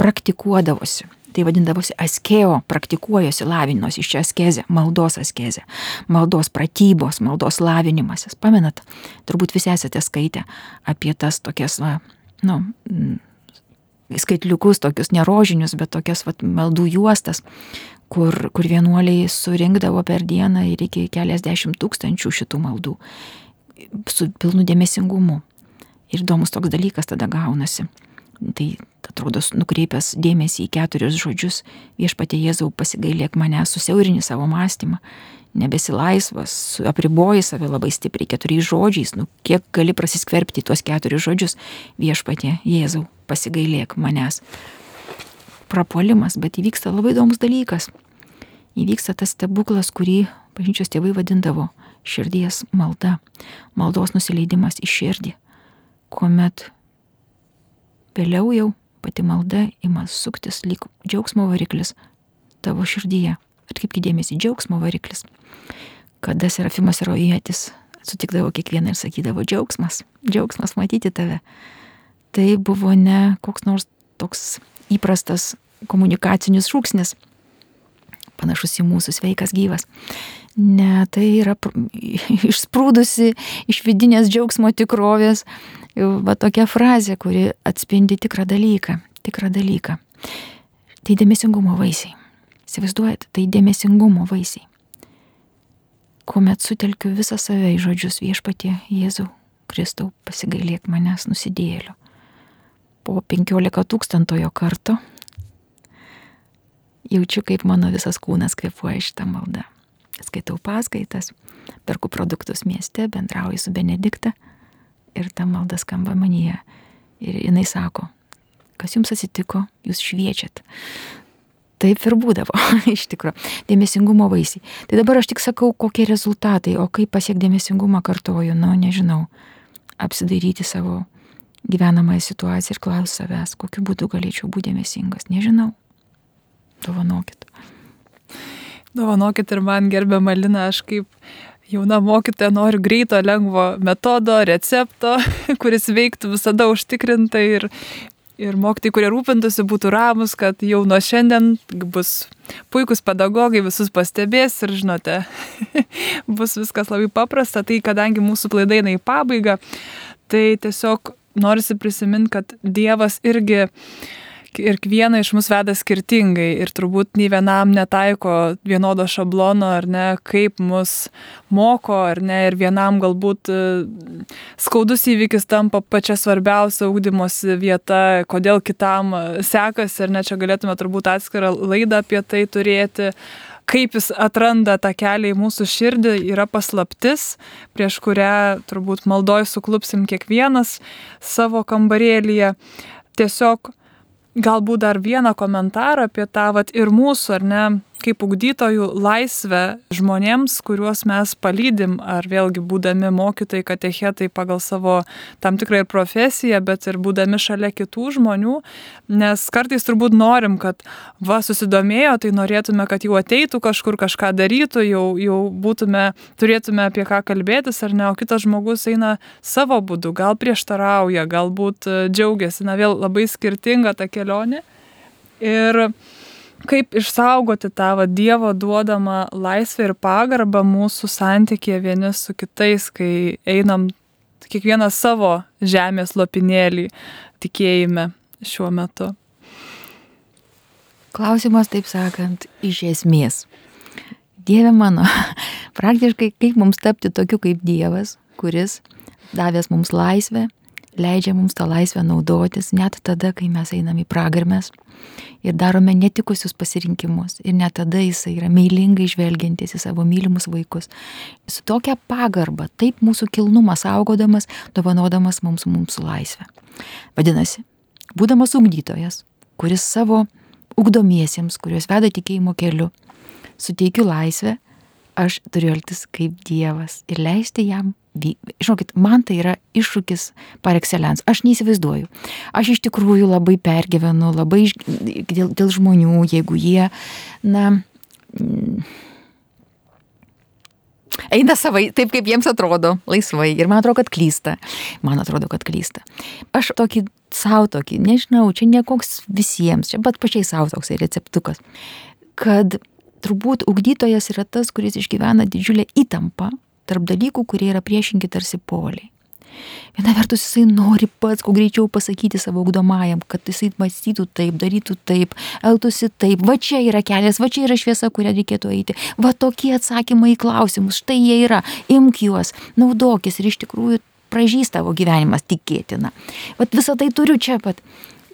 praktikuodavosi tai vadindavosi askeo, praktikuojosi, lavinimas iš čia askezė, maldos askezė, maldos pratybos, maldos lavinimasis. Pamenat, turbūt visi esate skaitę apie tas tokias, va, nu, skaitliukus, tokius nerožinius, bet tokias va, maldų juostas, kur, kur vienuoliai surinkdavo per dieną ir iki keliasdešimt tūkstančių šitų maldų su pilnu dėmesingumu. Ir įdomus toks dalykas tada gaunasi Tai atrodo nukreipęs dėmesį į keturis žodžius, viešpatie Jėzau pasigailėk mane, susiaurini savo mąstymą, nebesi laisvas, apriboji save labai stipriai keturiais žodžiais, nu kiek gali prasiskverbti tuos keturis žodžius, viešpatie Jėzau pasigailėk manęs. Prapuolimas, bet įvyksta labai įdomus dalykas. Įvyksta tas stebuklas, kurį bažnyčios tėvai vadindavo širdies malda, maldos nusileidimas į širdį, kuomet vėliau jau pati malda ima suktis lyg džiaugsmo variklis tavo širdyje. Atkreipkite dėmesį, džiaugsmo variklis. Kada Serafimas Rojėtis sutikdavo kiekvieną ir sakydavo džiaugsmas, džiaugsmas matyti tave. Tai buvo ne koks nors toks įprastas komunikacinis šūksnis, panašus į mūsų sveikas gyvas. Ne, tai yra išsprūdusi iš vidinės džiaugsmo tikrovės va tokia frazė, kuri atspindi tikrą dalyką, tikrą dalyką. Tai dėmesingumo vaisiai. Įsivaizduojat, tai dėmesingumo vaisiai. Kuomet sutelkiu visą save į žodžius viešpatie Jėzau, Kristau, pasigailėk manęs nusidėliu. Po 15 tūkstantojo karto jaučiu, kaip mano visas kūnas kvepuoja šitą maldą. Skaitau paskaitas, perku produktus mieste, bendrauju su Benedikta ir ta malda skamba manyje. Ir jinai sako, kas jums atsitiko, jūs šviečiat. Taip ir būdavo, iš tikrųjų. Dėmesingumo vaisiai. Tai dabar aš tik sakau, kokie rezultatai, o kaip pasiekti dėmesingumą kartoju, nu, nežinau. Apsidairyti savo gyvenamąją situaciją ir klausti savęs, kokiu būdu galėčiau būti dėmesingas. Nežinau. Dovanokit. Dovanokit ir man gerbė Malina, aš kaip jauna mokytoja noriu greito, lengvo metodo, recepto, kuris veiktų visada užtikrintai ir, ir mokytojai, kurie rūpintųsi, būtų ramus, kad jau nuo šiandien bus puikūs pedagogai, visus pastebės ir žinote, bus viskas labai paprasta. Tai kadangi mūsų klaida eina į pabaigą, tai tiesiog norisi prisiminti, kad Dievas irgi ir kiekvieną iš mus veda skirtingai ir turbūt nei vienam netaiko vienodo šablono ar ne, kaip mus moko ar ne, ir vienam galbūt e, skaudus įvykis tampa pačia svarbiausia ūkdymosi vieta, kodėl kitam sekasi ir ne čia galėtume turbūt atskirą laidą apie tai turėti kaip jis atranda tą kelią į mūsų širdį, yra paslaptis, prieš kurią turbūt maldoj suklupsim kiekvienas savo kambarėlyje. Tiesiog galbūt dar vieną komentarą apie tą vat, ir mūsų, ar ne, kaip ugdytojų laisvę žmonėms, kuriuos mes palydim, ar vėlgi būdami mokytojai, katechetai pagal savo tam tikrą ir profesiją, bet ir būdami šalia kitų žmonių, nes kartais turbūt norim, kad va susidomėjo, tai norėtume, kad jau ateitų kažkur kažką darytų, jau, jau būtume, turėtume apie ką kalbėtis, ar ne, o kitas žmogus eina savo būdu, gal prieštarauja, galbūt džiaugiasi, na vėl labai skirtinga ta kelionė. Ir kaip išsaugoti tą va, Dievo duodamą laisvę ir pagarbą mūsų santykėje vieni su kitais, kai einam kiekvieną savo žemės lopinėlį tikėjime šiuo metu. Klausimas, taip sakant, iš esmės. Dieve mano, praktiškai kaip mums tapti tokiu kaip Dievas, kuris davęs mums laisvę, leidžia mums tą laisvę naudotis net tada, kai mes einam į pragarmes ir darome netikusius pasirinkimus. Ir net tada jisai yra meilingai žvelgiantis į savo mylimus vaikus. Su tokia pagarba, taip mūsų kilnumą saugodamas, dovanodamas mums mūsų laisvę. Vadinasi, būdamas ugdytojas, kuris savo ugdomiesiems, kuriuos veda tikėjimo keliu, suteikiu laisvę, aš turiu elgtis kaip Dievas ir leisti jam žinokit, man tai yra iššūkis par excellence. Aš neįsivaizduoju. Aš iš tikrųjų labai pergyvenu, labai iš, dėl, dėl žmonių, jeigu jie, na, eina savai, taip kaip jiems atrodo, laisvai. Ir man atrodo, kad klysta. Man atrodo, kad klysta. Aš tokį savo tokį, nežinau, čia ne koks visiems, čia pat pačiai savo toks receptukas, kad turbūt ugdytojas yra tas, kuris išgyvena didžiulę įtampą tarp dalykų, kurie yra priešingi tarsi poliai. Viena vertus jisai nori pats, kuo greičiau pasakyti savo ugdomajam, kad jisai mąstytų taip, darytų taip, elgtųsi taip, va čia yra kelias, va čia yra šviesa, kurią reikėtų eiti, va tokie atsakymai į klausimus, štai jie yra, imk juos, naudokis ir iš tikrųjų pražys tavo gyvenimas tikėtina. Vat visą tai turiu čia pat.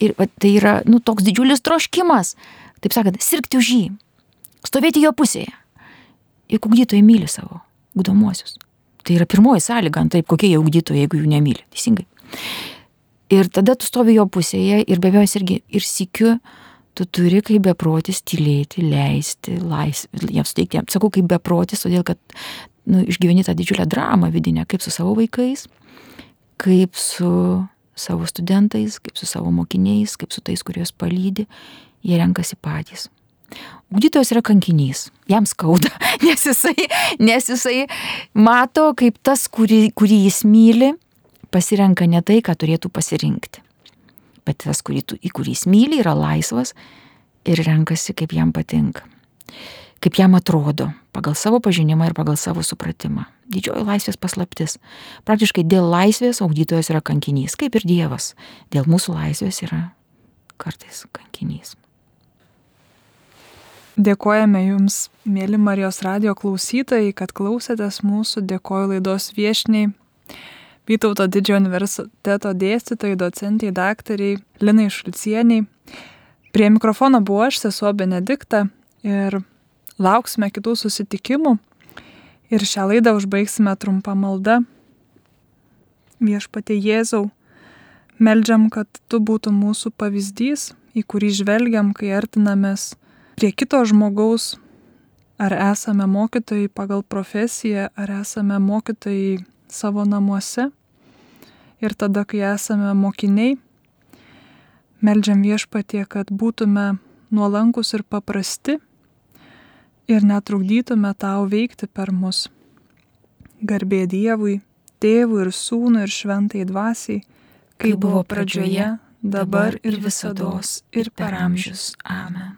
Ir va, tai yra, nu, toks didžiulis troškimas, taip sakant, sirgti už jį, stovėti jo pusėje. Juk ugdytojai myli savo ugdomuosius. Tai yra pirmoji sąlyga, taip kokie jie ugdytojai, jeigu jų nemyli. Teisingai. Ir tada tu stovi jo pusėje ir be abejo irgi ir sikiu, tu turi kaip beprotis tylėti, leisti, laisvę, jiems suteikti. Sakau, kaip beprotis, todėl kad nu, išgyveni tą didžiulę dramą vidinę, kaip su savo vaikais, kaip su savo studentais, kaip su savo mokiniais, kaip su tais, kuriuos palydi, jie renkasi patys. Ugdytojas yra kankinys, jam skauda, nes jisai, nes jisai mato, kaip tas, kurį, kurį jis myli, pasirenka ne tai, ką turėtų pasirinkti. Bet tas, kurį, tu, į kurį jis myli, yra laisvas ir renkasi, kaip jam patinka. Kaip jam atrodo, pagal savo pažinimą ir pagal savo supratimą. Didžioji laisvės paslaptis. Praktiškai dėl laisvės augdytojas yra kankinys, kaip ir Dievas. Dėl mūsų laisvės yra kartais kankinys. Dėkojame Jums, mėly Marijos radio klausytojai, kad klausėtės mūsų, dėkoju laidos viešniai, Vytauto didžiojo universiteto dėstytojai, docentiai, daktariai Linai Šulcieniai. Prie mikrofono buvo aš, sesuo Benedikta ir lauksime kitų susitikimų. Ir šią laidą užbaigsime trumpą maldą. Viešpatie Jėzau, meldžiam, kad tu būtum mūsų pavyzdys, į kurį žvelgiam, kai artinamės prie kito žmogaus, ar esame mokytojai pagal profesiją, ar esame mokytojai savo namuose. Ir tada, kai esame mokiniai, meldžiam viešpatie, kad būtume nuolankus ir paprasti ir netrukdytume tau veikti per mus. Garbė Dievui, Tėvui ir Sūnui ir Šventai Dvasiai, kaip buvo pradžioje, dabar ir visada, ir per amžius. Amen.